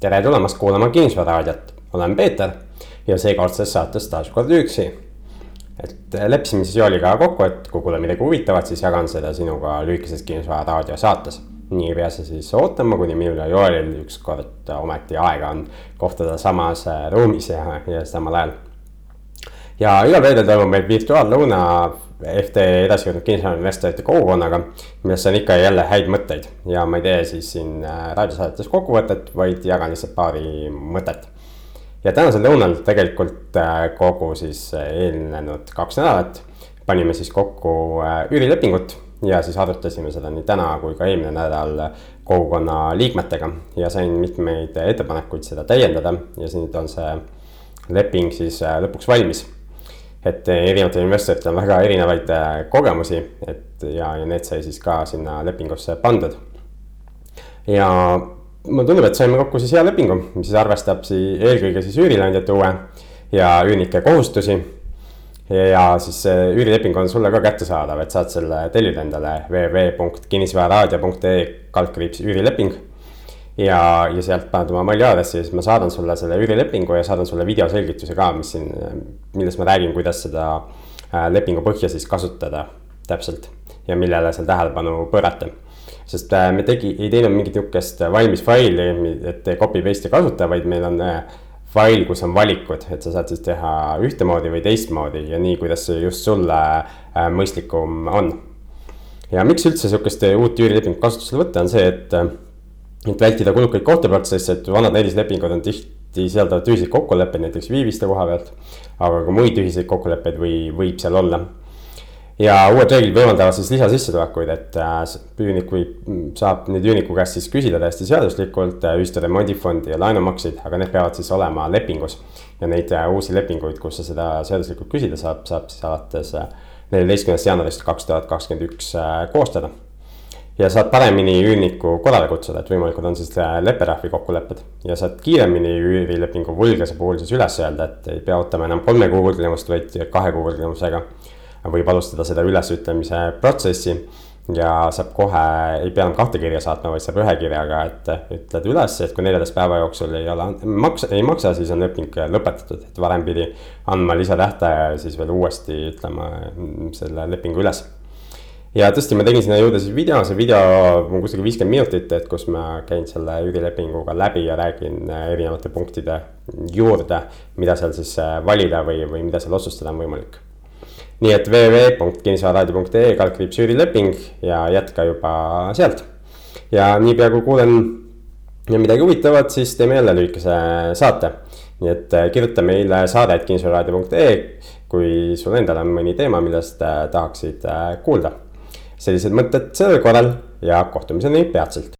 tere tulemast kuulama Kinnisvararaadiot, olen Peeter ja seekordses saates taas kord üksi. et leppisime siis Jooliga kokku, et kui kuuled midagi huvitavat, siis jagan seda sinuga lühikeses Kinnisvararaadio saates. nii ei pea sa siis ootama, kuni minul ja Joelil ükskord ometi aega on kohtuda samas ruumis ja, ja samal ajal. ja igal reedel toimub meil virtuaallõuna FT edasi jõudnud kinnisvarainvestorite kogukonnaga, millest on ikka jälle häid mõtteid. Ja ma ei tee siis siin äh, raadiosaadetes kokkuvõtet, vaid jagan lihtsalt paari mõtet. ja tänasel lõunal tegelikult äh, kogu siis äh, eelnenud kaks nädalat panime siis kokku üürilepingut ja siis arutasime seda nii täna kui ka eelmine nädal kogukonna liikmetega. Ja sain mitmeid ettepanekuid seda täiendada ja nüüd on see leping siis lõpuks valmis et erinevatel investoritel on väga erinevaid äh, kogemusi, et ja, ja need sai siis ka sinna lepingusse pandud. ja mulle tundub, et saime kokku siis hea lepingu, mis siis arvestab siis eelkõige siis üürileandjate huve ja üürnike kohustusi. ja siis see üürileping on sulle ka kättesaadav, et saad selle tellida endale www.kinnisvararaadio.ee kaldkriips üürileping ja, ja sealt paned oma maili aadressi, siis ma saadan sulle selle üürilepingu ja saadan sulle videoselgituse ka, mis siin, milles ma räägin, kuidas seda äh, lepingu põhja siis kasutada täpselt ja millele seal tähelepanu pöörata. sest äh, me tegi, ei teinud mingit nihukest valmis faili, et copy paste'i kasuta, vaid meil on äh, fail, kus on valikud, et sa saad siis teha ühtemoodi või teistmoodi ja nii, kuidas see just sulle mõistlikum on. ja miks üldse sihukest uut üürilepingut kasutusele võtta, on see, et et vältida kulukaid kohtuprotsesse, et vanad näidislepingud on tihti sealdavad ühiseid kokkuleppeid näiteks viiviste koha pealt. aga ka muid ühiseid kokkuleppeid või võib seal olla. ja uued reeglid võimaldavad siis lisasissetulekuid, et äh, üürnik võib, saab nüüd üürniku käest siis küsida täiesti seaduslikult äh, ühistu remondifondi ja laenumakseid, aga need peavad siis olema lepingus. ja neid äh, uusi lepinguid, kus sa seda seaduslikult küsida saab, saab siis alates neljateistkümnendast jaanuarist kaks tuhat kakskümmend üks koostada ja saad paremini üürniku korrale kutsuda, et võimalikud on siis äh, lepperahvi kokkulepped. ja saad kiiremini üürilepingu võlglase puhul siis üles öelda, et ei pea ootama enam kolme kuu võlgnemust, vaid kahe kuu võlgnemusega. võib alustada seda ülesütlemise protsessi ja saab kohe, ei pea enam kahte kirja saatma, vaid saab ühe kirjaga, et ütled üles, et kui neljateist päeva jooksul ei ole, maksa, ei maksa, siis on leping lõpetatud, et varem pidi andma lisatähtaja ja siis veel uuesti ütlema mm, selle lepingu üles ja tõesti, ma tegin sinna juurde siis video, see video on kuskil viiskümmend minutit, et kus ma käin selle üürilepinguga läbi ja räägin äh, erinevate punktide juurde. mida seal siis äh, valida või, või mida seal otsustada on võimalik. nii et www.kinnisvararaadio.ee kaldkriips üürileping ja jätka juba sealt. ja niipea kui kuulen midagi huvitavat, siis teeme jälle lühikese saate. nii et äh, kirjuta meile saadet kinnisvararaadio.ee, kui sul endal on mõni teema, millest tahaksid kuulda sellised mõtted sellel korral ja kohtumiseni peatselt.